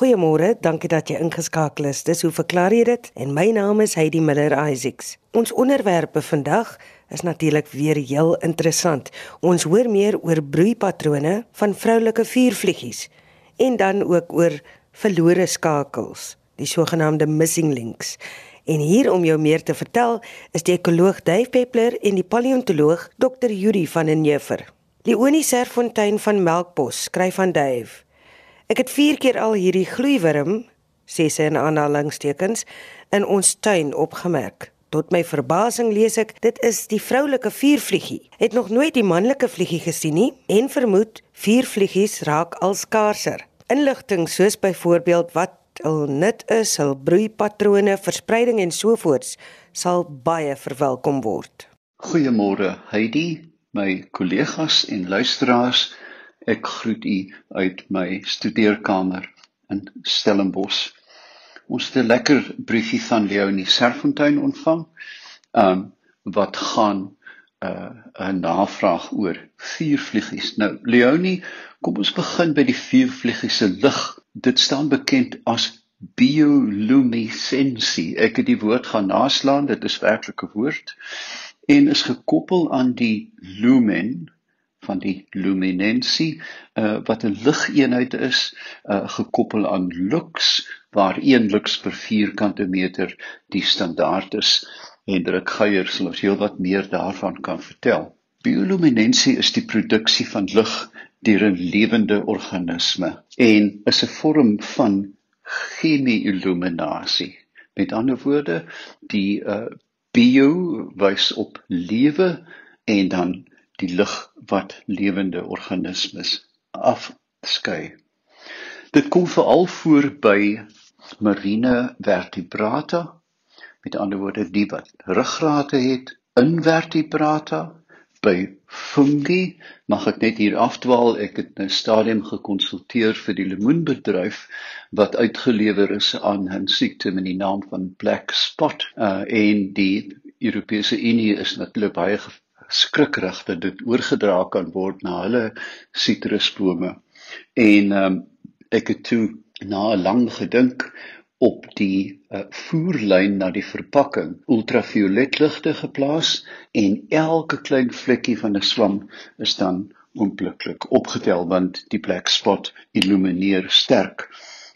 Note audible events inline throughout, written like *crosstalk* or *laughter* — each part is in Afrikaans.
Goeiemôre, dankie dat jy ingeskakel is. Dis hoe verklaar jy dit? En my naam is Heidi Miller Isaacs. Ons onderwerpe vandag is natuurlik weer heel interessant. Ons hoor meer oor broeipatrone van vroulike vuurvliegies en dan ook oor verlore skakels, die sogenaamde missing links. En hier om jou meer te vertel, is die ekoloog Dave Peppler en die paleontoloog Dr. Yuri van den Heever. Leonie Serfontein van Melkbos skryf aan Dave. Ek het 4 keer al hierdie gloeiwurm, sê sy in aanhalingstekens, in ons tuin opgemerk. Tot my verbasing lees ek, dit is die vroulike vuurvliegie. Het nog nooit die manlike vliegie gesien nie en vermoed vuurvliegies raak al skaarser. Inligting soos byvoorbeeld wat hul nut is, hul broeipatrone, verspreiding en sovoorts sal baie verwelkom word. Goeiemôre Heidi, my kollegas en luisteraars. Ek groet u uit my studeerkamer in Stellenbosch. Ons het 'n lekker briefie van Leonie Serfontein ontvang. Um wat gaan uh 'n navraag oor vuurvliegies. Nou Leonie, kom ons begin by die vuurvliegies se lig dit staan bekend as bioluminescensie. Ek het die woord gaan naslaan, dit is werklik 'n woord en is gekoppel aan die lumen van die luminensie uh, wat 'n ligeenheid is uh, gekoppel aan lux waar 1 lux per vierkante meter die standaard is. Hendrik Geier sal ons heelwat meer daarvan kan vertel. Bioluminensie is die produksie van lig deur 'n lewende organisme en is 'n vorm van chemie-illuminasie. Met ander woorde, die uh, bio wys op lewe en dan die lig wat lewende organismes afskei. Dit kom veral voor by marine vertebrata, met ander woorde die wat ruggrate het, invertebrata by fungi mag ek net hier afdwaal ek het 'n stadium gekonsulteer vir die lemoenbedryf wat uitgelewer is aan 'n siekte met die naam van black spot uh, en die Europese Unie is natuurlik baie skrikkerig dat dit oorgedra kan word na hulle sitrusbome en um, ek het toe na 'n lang gedink op die uh, voerlyn na die verpakking ultravioletligte geplaas en elke klein vlekkie van 'n swam is dan onmiddellik opgetel want die black spot illumineer sterk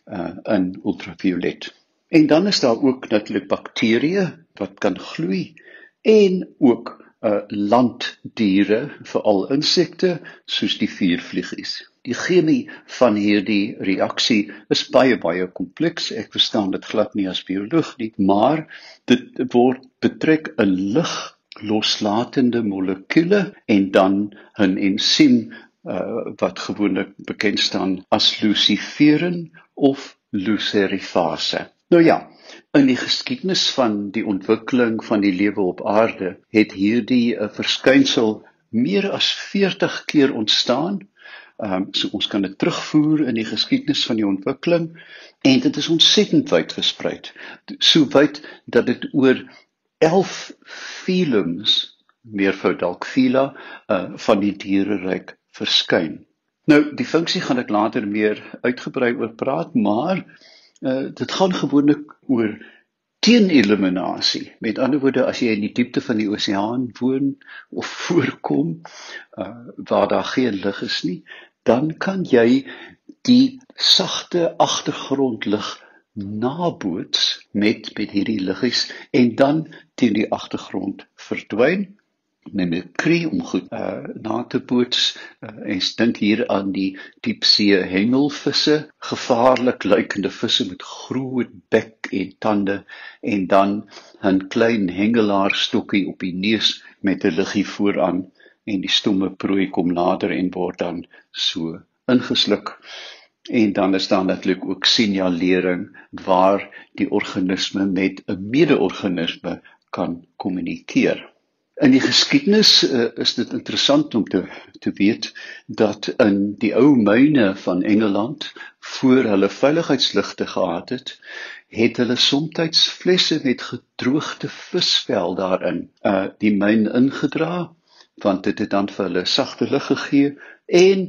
uh, in ultraviolet. En dan is daar ook natuurlik bakterieë wat kan gloei en ook uh, landdiere, veral insekte soos die vuurvliegies. Die chemie van hierdie reaksie is baie baie kompleks. Ek verstaan dit glad nie as bioloog nie, maar dit word betrek 'n lig loslatende molekule en dan 'n ensiem uh, wat gewoonlik bekend staan as luciferin of lucerifase. Nou ja, in die geskiedenis van die ontwikkeling van die lewe op aarde het hierdie 'n uh, verskynsel meer as 40 keer ontstaan Ehm um, so ons kan dit terugvoer in die geskiedenis van die ontwikkeling en dit is ontsettend wyd versprei. So wyd dat dit oor 11 filums meervoud dalk fila uh, van die diereryk verskyn. Nou die funksie gaan ek later meer uitgebrei oor praat, maar uh, dit gaan gewoonlik oor teeneliminasie. Met ander woorde, as jy in die diepte van die oseaan woon of *laughs* voorkom, uh waar daar geen lig is nie, dan kan jy die sagte agtergrondlig naboots met met hierdie liggies en dan teen die agtergrond verdwyn mimikry om goed uh, na te boots uh, en dink hier aan die diepsee hengelvisse. Gevaarlik lykende visse met groot bek en tande en dan 'n klein hengelaarstokkie op die neus met 'n liggie vooraan en die stomme prooi kom nader en word dan so ingesluk. En dan is daar natuurlik ook signalering waar die organisme met 'n mede-organisme kan kommunikeer In die geskiedenis uh, is dit interessant om te te weet dat in die ou myne van Engeland voor hulle veiligheidsligte gehad het, het hulle soms flesse met gedroogde visvel daarin uh die myn ingedra want dit het dan vir hulle sagte lig gegee en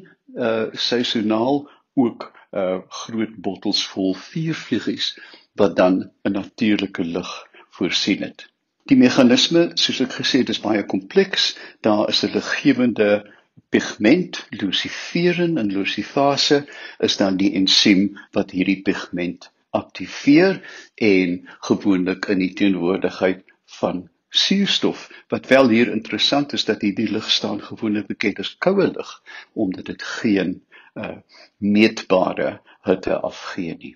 uh seisoonaal ook uh groot bottels vol vuurvliegies wat dan 'n natuurlike lig voorsien het. Die meganisme, soos ek gesê het, is baie kompleks. Daar is 'n liggewende pigment, luciferin en lucifase is dan die ensiem wat hierdie pigment aktiveer en gewoonlik in die teenwoordigheid van suurstof. Wat wel hier interessant is dat hierdie lig staan gewoonlik bekend as koue lig omdat dit geen uh meetbare hitte afgee nie.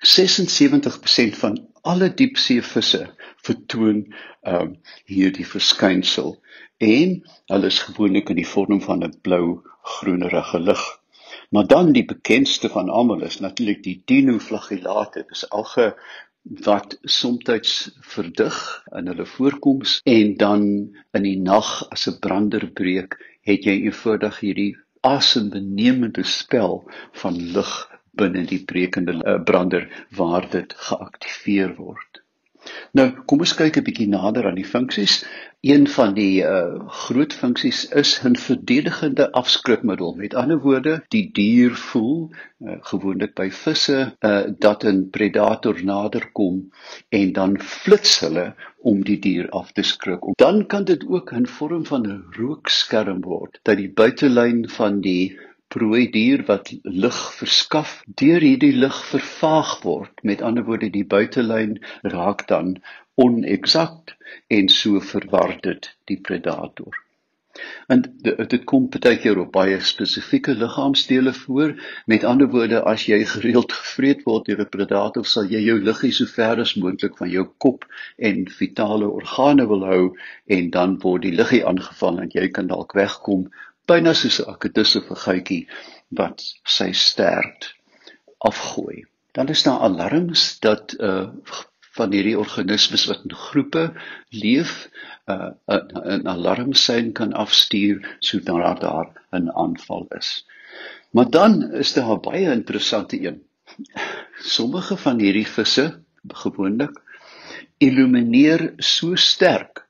76% van alle diepseevisse vertoon ehm um, hierdie verskynsel en hulle is gewoonlik in die vorm van 'n blou-groenerige lig. Maar dan die bekendste van almal is natuurlik die dinoflagellate. Dis alge wat soms verdig in hulle voorkoms en dan in die nag as 'n brander breek, het jy eenvoudig hierdie asembenemende spel van lig binne die brekende uh, brander waar dit geaktiveer word. Nou, kom ons kyk 'n bietjie nader aan die funksies. Een van die uh groot funksies is 'n verdedigende afskrikmiddel. Met ander woorde, die dier voel uh, gewoonlik by visse uh dat 'n predator naderkom en dan flits hulle om die dier af te skrik. Dan kan dit ook in vorm van 'n rookskerm word dat die buitelyn van die prooi dier wat lig verskaf deur hierdie lig vervaag word. Met ander woorde die buitelyn raak dan onexakt en so verwar dit die predator. En dit kom baie keer op baie spesifieke liggaamsdele voor. Met ander woorde as jy gereeld gevreet word deur 'n predator sal jy jou liggie so ver as moontlik van jou kop en vitale organe wil hou en dan word die liggie aangeval en jy kan dalk wegkom byna soos 'n akedisse vergytjie wat sy stert afgooi. Dan is daar alarms dat uh van hierdie organismes wat in groepe leef, uh 'n alarmsein kan afstuur sodra daar 'n aanval is. Maar dan is daar 'n baie interessante een. Sommige van hierdie visse gewoonlik illumineer so sterk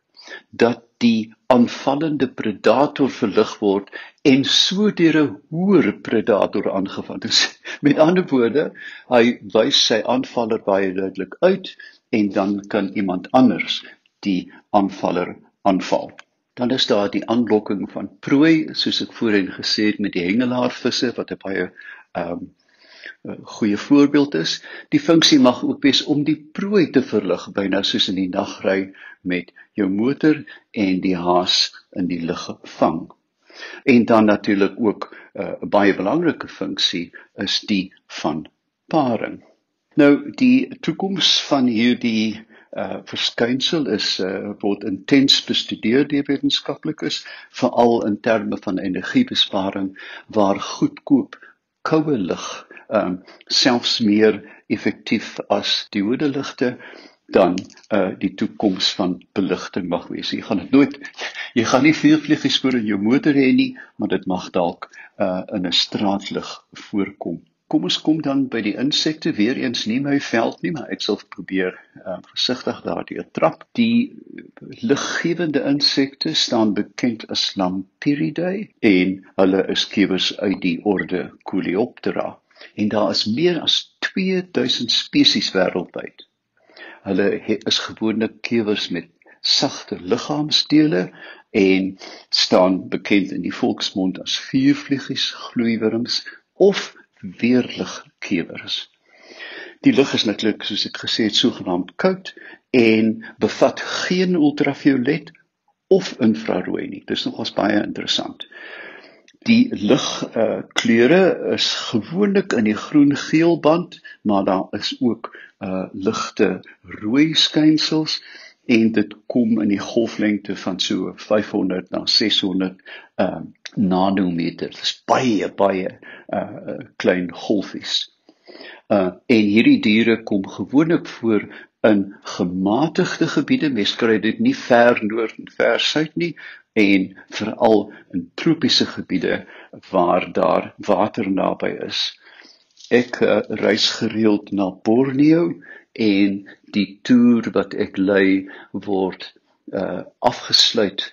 dat die aanvallende predator verlig word en so deur 'n hoër predator aangeval is. *laughs* Met ander woorde, hy wys sy aanvaller baie duidelik uit en dan kan iemand anders die aanvaller aanval. Dan is daar die aanlokking van prooi, soos ek voorheen gesê het met die hengelaarvisse wat 'n baie ehm um, goeie voorbeeld is. Die funksie mag ook wees om die prooi te verlig, byna soos in die nagry met jou motor en die haas in die lug vang. En dan natuurlik ook uh, 'n uh, baie belangrike funksie is die van paring. Nou die toekoms van hierdie uh verskynsel is uh word intens bestudeer deur wetenskaplikes veral in terme van energiebesparing waar goedkoop koue lig ehm um, selfs meer effektief as die hoedeligte dan uh die toekoms van beligting mag wees. Jy gaan dit nooit jy gaan nie veel vliegiespoor in jou motor hê nie, maar dit mag dalk uh in 'n straatlig voorkom. Kom ons kom dan by die insekte weer eens nie my veld nie, maar ek sal probeer uh, versigtig daardeur trap. Die liggewende insekte staan bekend as Lampyridae en hulle is kiewers uit die orde Coleoptera en daar is meer as 2000 spesies wêreldwyd. Hulle is gewoonlik kewers met sagte liggaamsdele en staan bekend in die volksmond as vuurvliegies, gloeiwurms of weerligkewers. Die lug is natuurlik soos ek gesê het sogenaamd koud en bevat geen ultraviolet of infrarooi nie. Dis nogals baie interessant. Die lig uh kleure is gewoonlik in die groen-geel band, maar daar is ook uh ligte rooi skynsels en dit kom in die golflengte van so 500 na 600 uh nanometer. Dit is baie baie uh klein golfies. Uh en hierdie diere kom gewoonlik voor in gematigde gebiede. Mens kry dit nie ver noord en ver suid nie, en veral in tropiese gebiede waar daar water naby is. Ek uh, reis gereeld na Borneo en die toer wat ek lei word uh afgesluit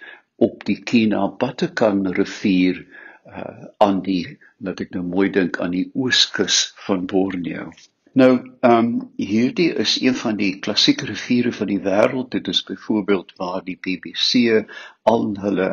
op die Kinabatangan rivier uh, aan die dat ek nou mooi dink aan die ooskus van Borneo. Nou, ehm um, hierdie is een van die klassieke riviere van die wêreld. Dit is byvoorbeeld waar die BBC al hulle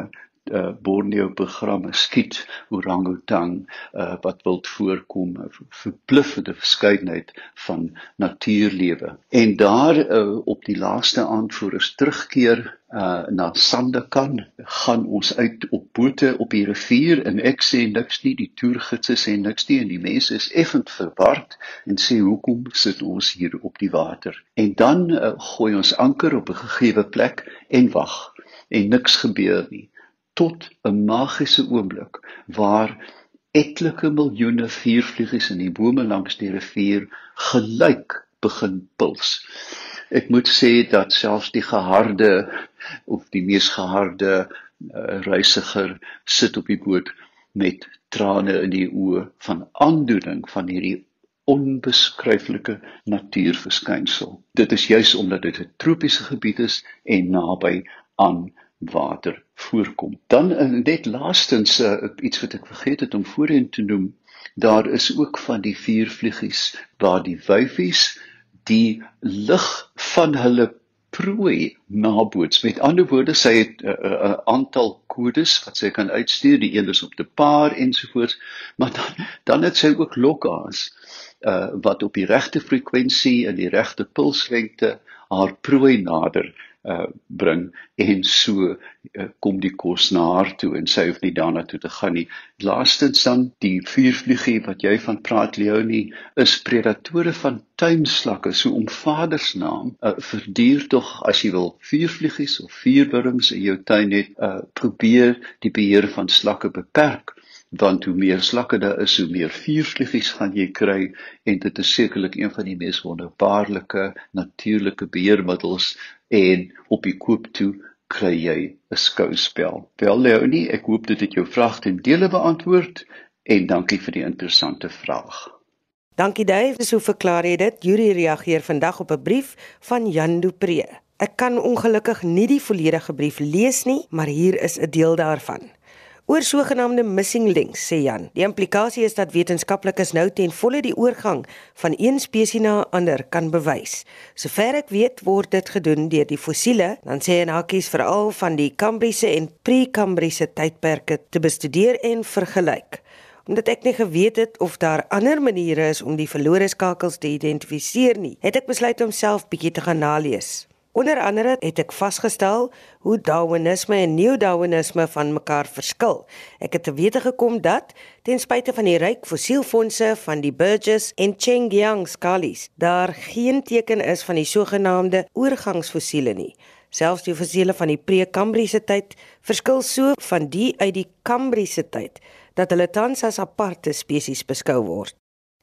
uh, Borneo programme skiet orangutang uh, wat wild voorkom verbluffende verskeidenheid van natuurlewe. En daar uh, op die laaste aand voor ons terugkeer uh, na Sandakan gaan ons uit op bote op die rivier en ek sê niks nie die toergidse sê niks nie en die mense is effens verward en sê hoekom sit ons hier op die water? En dan uh, gooi ons anker op 'n gegeewe plek en wag en niks gebeur nie tot 'n magiese oomblik waar etlike miljoene vuurvliegies in die bome langs die rivier gelyk begin puls. Ek moet sê dat selfs die geharde of die mees geharde uh, reisiger sit op die boot met trane in die oë van aandoening van hierdie onbeskryflike natuurverskynsel. Dit is juis omdat dit 'n tropiese gebied is en naby aan water voorkom. Dan uh, net laastens uh, iets wat ek vergeet het om voorheen te noem, daar is ook van die vuurvliegies waar die wyfies die lig van hulle prooi naboots. Met ander woorde, sy het 'n uh, uh, aantal kodes wat sy kan uitstuur, die een is op te paar ensovoorts, maar dan dan het sy ook lokkaas uh wat op die regte frekwensie en die regte pulslengte haar prooi nader uh bring en so uh, kom die kos na haar toe en sy hoef nie daarna toe te gaan nie. Laastens dan die vuurvliegie wat jy van praat Leonie is predatore van tuinslakke. So om Vader se naam uh, verduur tog as jy wil vuurvliegies of vuurwurms in jou tuin het, uh probeer die beheer van slakke beperk want hoe meer slakke daar is, hoe meer vuurvliegies gaan jy kry en dit is sekerlik een van die mees wonderbaarlike natuurlike beheermiddels en op die koop toe kry jy 'n skouspel. Wel Leonie, ek hoop dit het jou vraag ten dele beantwoord en dankie vir die interessante vraag. Dankie Dave, so verklaar jy dit. Yuri reageer vandag op 'n brief van Jan Dupré. Ek kan ongelukkig nie die volledige brief lees nie, maar hier is 'n deel daarvan. Oor sogenaamde missing links sê Jan. Die implikasie is dat wetenskaplikes nou ten volle die oorgang van een spesies na 'n ander kan bewys. Sover ek weet, word dit gedoen deur die fossiele, dan sê en hakkies veral van die Kambriese en Prekambriese tydperke te bestudeer en vergelyk. Omdat ek nie geweet het of daar ander maniere is om die verlore skakels te identifiseer nie, het ek besluit om self bietjie te gaan nalees. Onder andere het ek vasgestel hoe Darwinisme en Neo-Darwinisme van mekaar verskil. Ek het te wete gekom dat ten spyte van die ryk fossielfondse van die Burgess en Chengjiang skalies, daar geen teken is van die sogenaamde oorgangsfossiele nie. Selfs die fossiele van die Pre-Kambriese tyd verskil so van die uit die Kambriese tyd dat hulle tans as aparte spesies beskou word.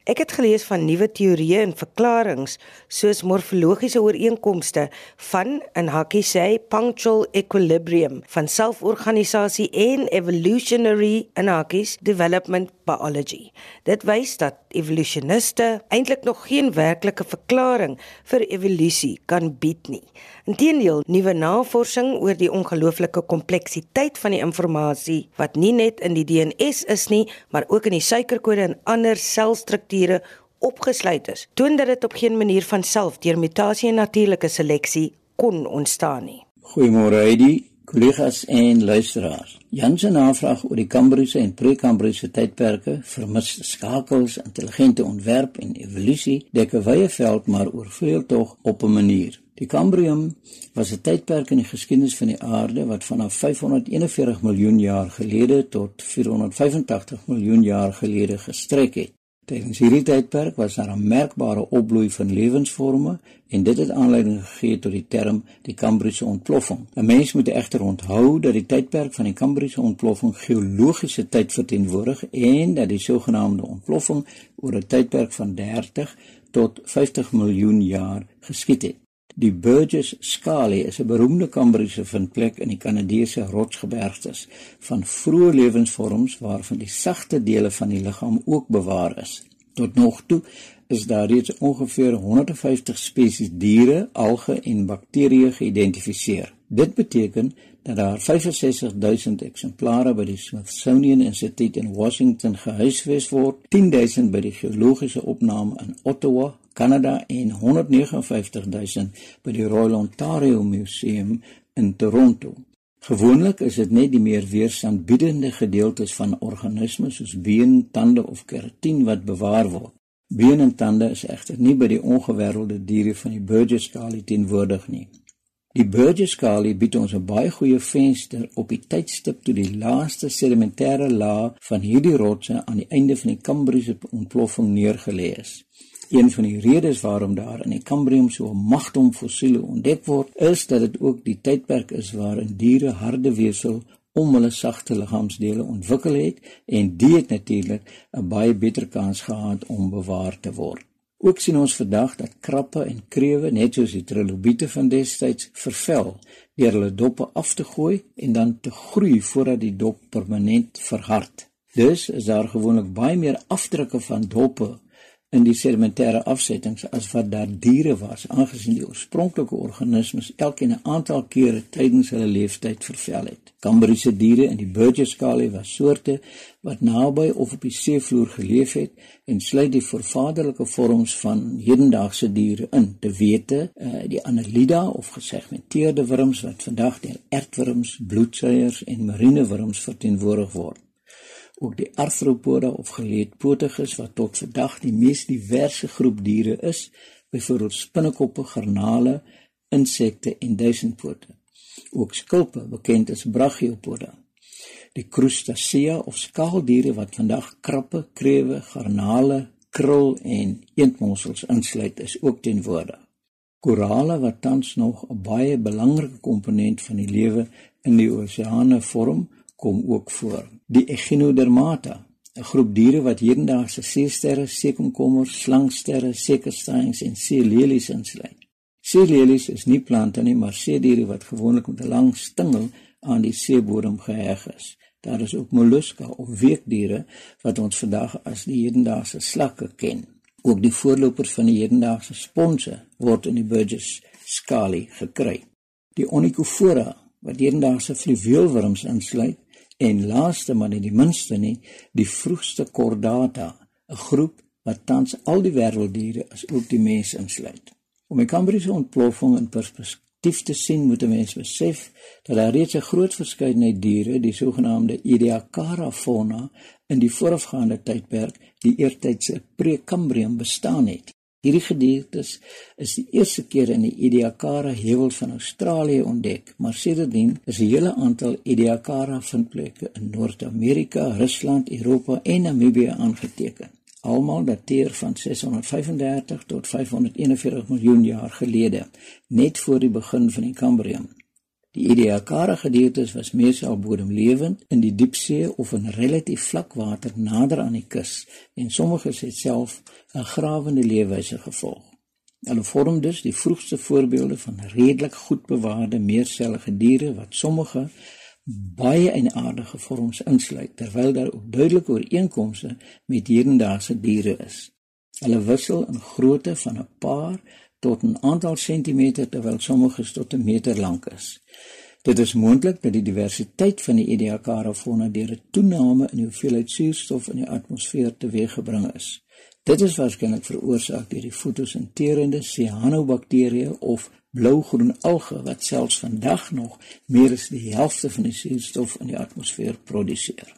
Ek het gelees van nuwe teorieë en verklaringe soos morfologiese ooreenkomste van in hakkie sê punctual equilibrium van selforganisasie en evolutionary in hakkies development biology. Dit wys dat evolusioniste eintlik nog geen werklike verklaring vir evolusie kan bied nie. Inteendeel, nuwe navorsing oor die ongelooflike kompleksiteit van die inligting wat nie net in die DNA is nie, maar ook in die suikerkode en ander selstrukture opgesluit is, toon dat dit op geen manier van self deur mutasie en natuurlike seleksie kon ontstaan nie. Goeiemôre Heidi, kollegas en luisteraars. Jan se navraag oor die Kambriese en Prekambriese tydperke, vermiste skakels, intelligente ontwerp en evolusie dek 'n wye veld maar oorvleuel tog op 'n manier. Die Kambrium was 'n tydperk in die geskiedenis van die aarde wat vanaf 541 miljoen jaar gelede tot 485 miljoen jaar gelede gestrek het. Tydens hierdie tydperk was daar 'n merkbare opbloei van lewensvorme en dit het aanleiding gegee tot die term die Kambriese ontploffing. 'n Mens moet egter onthou dat die tydperk van die Kambriese ontploffing geologiese tyd verteenwoordig en dat die sogenaamde ontploffing oor 'n tydperk van 30 tot 50 miljoen jaar geskied het. Die Burgess Scalie is 'n beroemde Kambriese vindplek in die Kanadese rotsgebergtes van vroeë lewensvorms waarvan die sagte dele van die liggaam ook bewaar is. Tot nog toe is daar reeds ongeveer 150 spesies diere, alge en bakterieë geïdentifiseer. Dit beteken dat daar 65000 eksemplare by die Smithsonian Instituut in Washington gehuisves word, 10000 by die geologiese opname in Ottawa, Kanada en 159000 by die Royal Ontario Museum in Toronto. Gewoonlik is dit net die meer weerstandbiedende gedeeltes van organismes soos been, tande of keratin wat bewaar word. Been en tande is egter nie by die ongewêrelde diere van die Burgess-skalie teenwoordig nie. Die Burgess-skalie bied ons 'n baie goeie venster op die tydstip toe die laaste sedimentêre laag van hierdie rotse aan die einde van die Kambriese ontploffing neergelê is. Een van die redes waarom daar in die Kambrium so 'n magdom fossiele ontdek word, is dat dit ook die tydperk is waarin diere harde weefsel om hulle sagte liggaamsdele ontwikkel het en dit het natuurlik 'n baie beter kans gehad om bewaar te word. Ook sien ons vandag dat krappe en krewe net soos die trilobiete van destyds vervel deur hulle doppe af te gooi en dan te groei voordat die dop permanent verhard. Dus is daar gewoonlik baie meer afdrukke van doppe in die sedimentêre afsettings as wat daar diere was aangesien die oorspronklike organismes elkeen 'n aantal kere tydens hulle lewensyd vervel het. Kambriese diere in die Burgess-skalie was soorte wat naby of op die seevloer geleef het en sluit die vervaderlike vorms van hedendaagse diere in, te wete uh, die Annelida of gesegmenteerde wurms wat vandag deur ertwurms, bloedsuiers en marine wurms verteenwoordig word ook die arthropoda of geleedpotiges wat tot vandag die mees diverse groep diere is, byvoorbeeld spinnekoppe, garnale, insekte en duisendpote. Ook skulpe, bekend as brachiopoda. Die crustacea of skaaldiere wat vandag krappe, krewe, garnale, krul en eendmossels insluit, is ook teenwoordig. Korale wat tans nog 'n baie belangrike komponent van die lewe in die oseane vorm, kom ook voor. Die Echinodermata, 'n groep diere wat hedendaagse seesterre, seekomkommers, slangsterre, sekerstaings en seelelies insluit. Seelelies is nie plante nie, maar seediere wat gewoonlik met 'n lang stingel aan die seebodem geheg is. Daar is ook molluska of weekdiere wat ons vandag as die hedendaagse slakke ken. Ook die voorlopers van die hedendaagse sponse word in die Burgess skalie gekry. Die Onychophora wat hedendaagse fluweelwurms insluit, en laaste maar nie die minste nie, die vroegste chordata, 'n groep wat tans al die wêrelddiere as ook die mens insluit. Om die Kambriese ontploffing in perspektief te sien, moet 'n mens besef dat daar reeds 'n groot verskeidenheid diere, die sogenaamde Ediacara fauna, in die voorafgaande tydperk, die eertydse Prekambrium bestaan het. Hierdie gedeeltes is die eerste keer in die Ediacara heuwels van Australië ontdek, maar sedertdien is 'n hele aantal Ediacara vindplekke in Noord-Amerika, Rusland, Europa en Namibië aangeteken. Almal dateer van 635 tot 541 miljoen jaar gelede, net voor die begin van die Kambrium. Die Ediacara gedeeltes was meestal bodemlewend in die diepsee of in relatief vlak water nader aan die kus en sommiges het self 'n grawende leefwyse gevolg. Hulle vorm dus die vroegste voorbeelde van redelik goed bewaarde meersellige diere wat sommige baie eienaardige vorms insluit terwyl daar ook duidelike ooreenkomste met hedendaagse diere is. Hulle wissel in grootte van 'n paar tot 'n aantal sentimeter terwyl sommiges tot 'n meter lank is. Dit is moontlik dat die diversiteit van die Ediacara fauna deur 'n toename in die hoeveelheid suurstof in die atmosfeer teweeggebring is. Dit is waarskynlik veroorsaak deur die fotosinterende cyanobakterieë of blou-groen alge wat selfs vandag nog meer as die helfte van die suurstof in die atmosfeer produseer.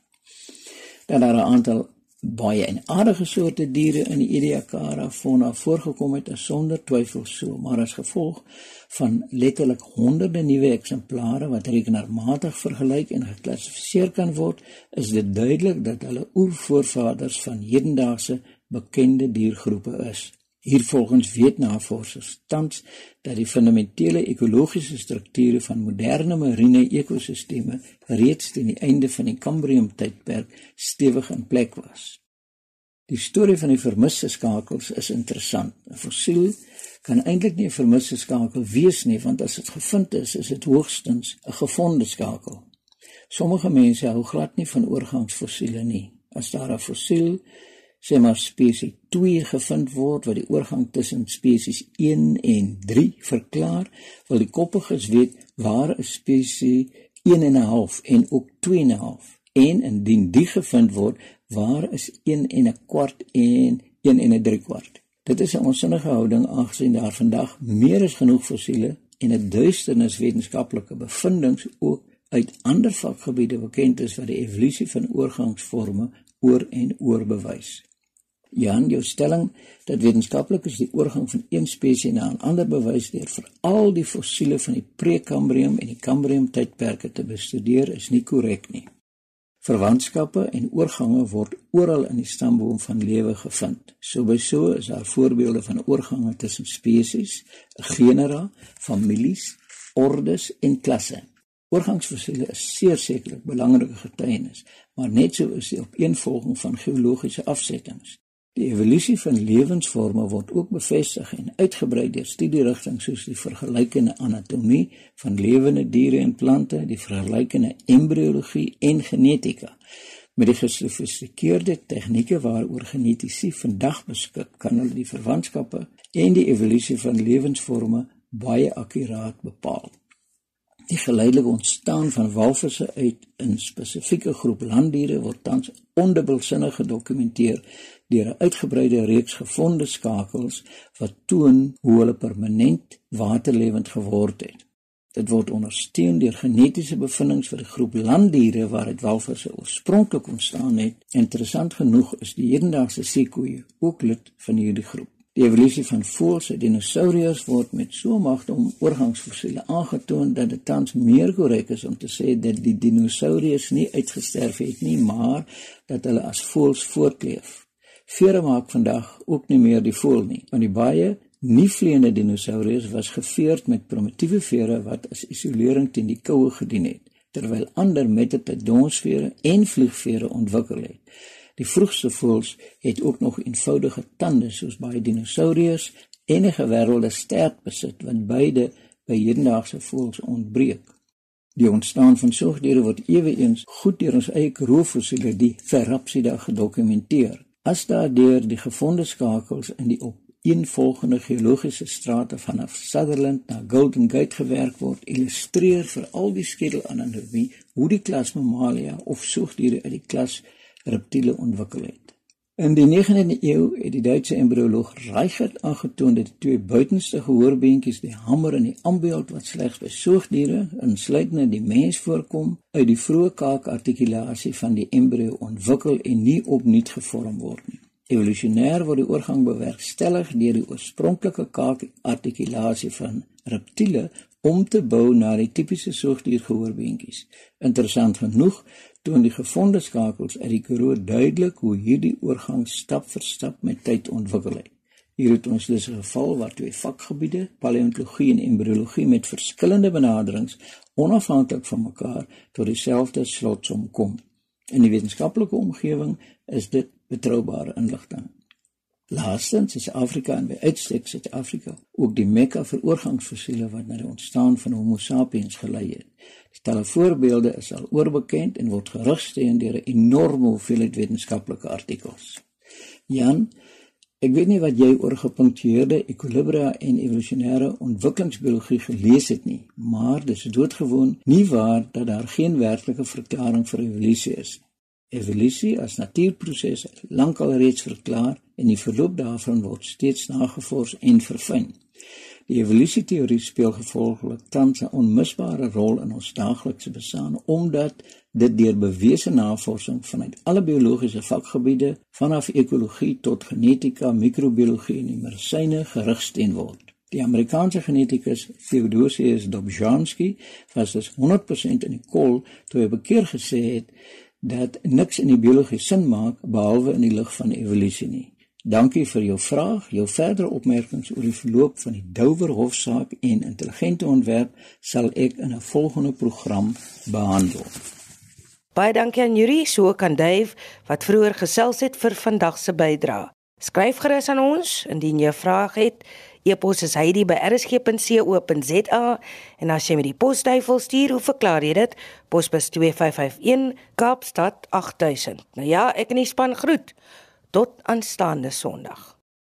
Dan daar 'n aantal baie en aardige soorte diere in die Ediacara fauna voorgekom het sonder twyfel so, maar as gevolg van letterlik honderde nuwe eksemplare wat rekenaarmatig vergelyk en geklassifiseer kan word, is dit duidelik dat hulle oervoorvaders van hedendaagse bekende diergroepe is. Hiervolgens weet navorsers tans dat die fundamentele ekologiese strukture van moderne marine ekosisteme reeds teen die einde van die Kambrium tydperk stewig in plek was. Die storie van die vermiste skakels is interessant. 'n Fossiel kan eintlik nie 'n vermiste skakel wees nie, want as dit gevind is, is dit hoogstens 'n gevonde skakel. Sommige mense hou glad nie van oorgangsfossiele nie. As daar 'n fossiel sê maar spesies 2 gevind word wat die oorgang tussen spesies 1 en 3 verklaar, wil die koppiges weet waar 'n spesies 1 en 'n half en ook 2 en 'n half en indien die gevind word, waar is 1 en 'n kwart en 1 en 'n 3 kwart. Dit is 'n onsinnige houding aangesien daar vandag meer as genoeg fossiele en 'n duisternis wetenskaplike bevindinge ook uit ander vakgebiede bekend is wat die evolusie van oorgangsforme oor en oor bewys. Jan, jou stelling dat wetenskaplikes die oorgang van een spesies na 'n ander bewys deur vir al die fossiele van die Prekambrium en die Kambrium tydperke te bestudeer is nie korrek nie. Verwantskappe en oorgange word oral in die stamboom van lewe gevind. So by so is daar voorbeelde van oorgange tussen spesies, genera, families, ordes en klasse. Oorgangsfossiele is seer sekerlik belangrike getuienis, maar net so is die opeenvolging van geologiese afsettings. Die evolusie van lewensvorme word ook bevestig en uitgebrei deur studierigtinge soos die vergelykende anatomie van lewende diere en plante, die vergelykende embriologie en genetika. Met die gesofistikeerde tegnieke waaroor genetici vandag beskik, kan hulle die verwantskappe en die evolusie van lewensvorme baie akkuraat bepaal. Die geleidelike ontstaan van walvisse uit 'n spesifieke groep landdiere word tans ondubbelsinnig gedokumenteer deur 'n uitgebreide reeks gevonde skakels wat toon hoe hulle permanent waterlewend geword het. Dit word ondersteun deur genetiese bevindinge vir die groep landdiere waaruit walvisse oorspronklik ontstaan het. Interessant genoeg is die hedendaagse seekoeie ook lid van hierdie groep. Die evolusie van voëls en dinosourus word met so magte om oorgangsfossiele aangetoon dat dit tans meer korrek is om te sê dat die dinosourus nie uitgesterf het nie, maar dat hulle as voëls voortleef. Vere maak vandag ook nie meer die voël nie, want die baie nie vleiende dinosourus was geveerd met primitiewe vere wat as isolering teen die koue gedien het, terwyl ander met 'n donsvere en vliegvere ontwikkel het. Die vroegste voëls het ook nog eenvoudige tande soos baie dinosourus en 'n gewervelde stert besit wat beide by hedendaagse voëls ontbreek. Die ontstaan van soogdiere word eweens goed deur ons eie krooffossiele die Therapsida gedokumenteer. As daardeur die gevonde skakels in die op eenvolgende geologiese strate vanaf Sutherland na Golden Gate gewerk word, illustreer vir al die skedelanatomie hoe die klas Mammalia of soogdiere uit die klas reptiele ontwikkel het. In die 19de eeu het die Duitse embrioloog Reichert aangetoon dat die twee buitenste gehoorbeentjies, die hammer en die ambeeld wat slegs by soogdiere, insluitende die mens voorkom, uit die vroeë kaakartikulasie van die embrio ontwikkel en nie opnuut gevorm word nie. Evolusionêr word die oorgang bewerkstellig deur die oorspronklike kaakartikulasie van reptiele om te bou na die tipiese soogdier gehoorbeentjies. Interessant genoeg toon die gevonde skakels uit die Karoo duidelik hoe hierdie oorgang stap vir stap met tyd ontwikkel het. Hier het ons dus 'n geval waar twee vakgebiede, paleontologie en embriologie met verskillende benaderings onafhanklik van mekaar tot dieselfde slotsom kom. In die wetenskaplike omgewing is dit betroubare inligting. Laastens is Afrika en by uitstek Suid-Afrika ook die mekka vir oorgangsfossiele wat na die ontstaan van Homo sapiens gelei het. Talle voorbeelde is al oorbekend en word gerugsteun deur 'n enorme hoeveelheid wetenskaplike artikels. Jan, ek weet nie wat jy oor gepunktueerde ekwilibria en evolusionêre ontwikkelingsbiologie gelees het nie, maar dis doodgewoon nie waar dat daar geen werklike verklaring vir evolusie is. Evolusie as natuurproses is lankal reeds verklaar en die verloop daarvan word steeds nagevors en verfyn. Die evolusieteorie speel gevolglik tans 'n onmisbare rol in ons daaglikse bestaan omdat dit deur bewese navorsing vanuit alle biologiese vakgebiede vanaf ekologie tot genetika, microbiologie en medisyne gerigsteen word. Die Amerikaanse genetikus Theodosius Dobzhansky was dus 100% in die kol toe hy bekeer gesê het dat niks in die biologie sin maak behalwe in die lig van evolusie nie. Dankie vir jou vraag. Jou verdere opmerkings oor die verloop van die Dover hofsaak en intelligente ontwerp sal ek in 'n volgende program behandel. Baie dankie aan Yuri, so kan Dave wat vroeër gesels het vir vandag se bydrae. Skryf gerus aan ons indien jy 'n vraag het. E-pos is heidi@rsg.co.za en as jy met die posduifel stuur, hoe verklaar jy dit? Posbus 2551 Kaapstad 8000. Nou ja, ek in die span groet. Tot aanstaande Sondag.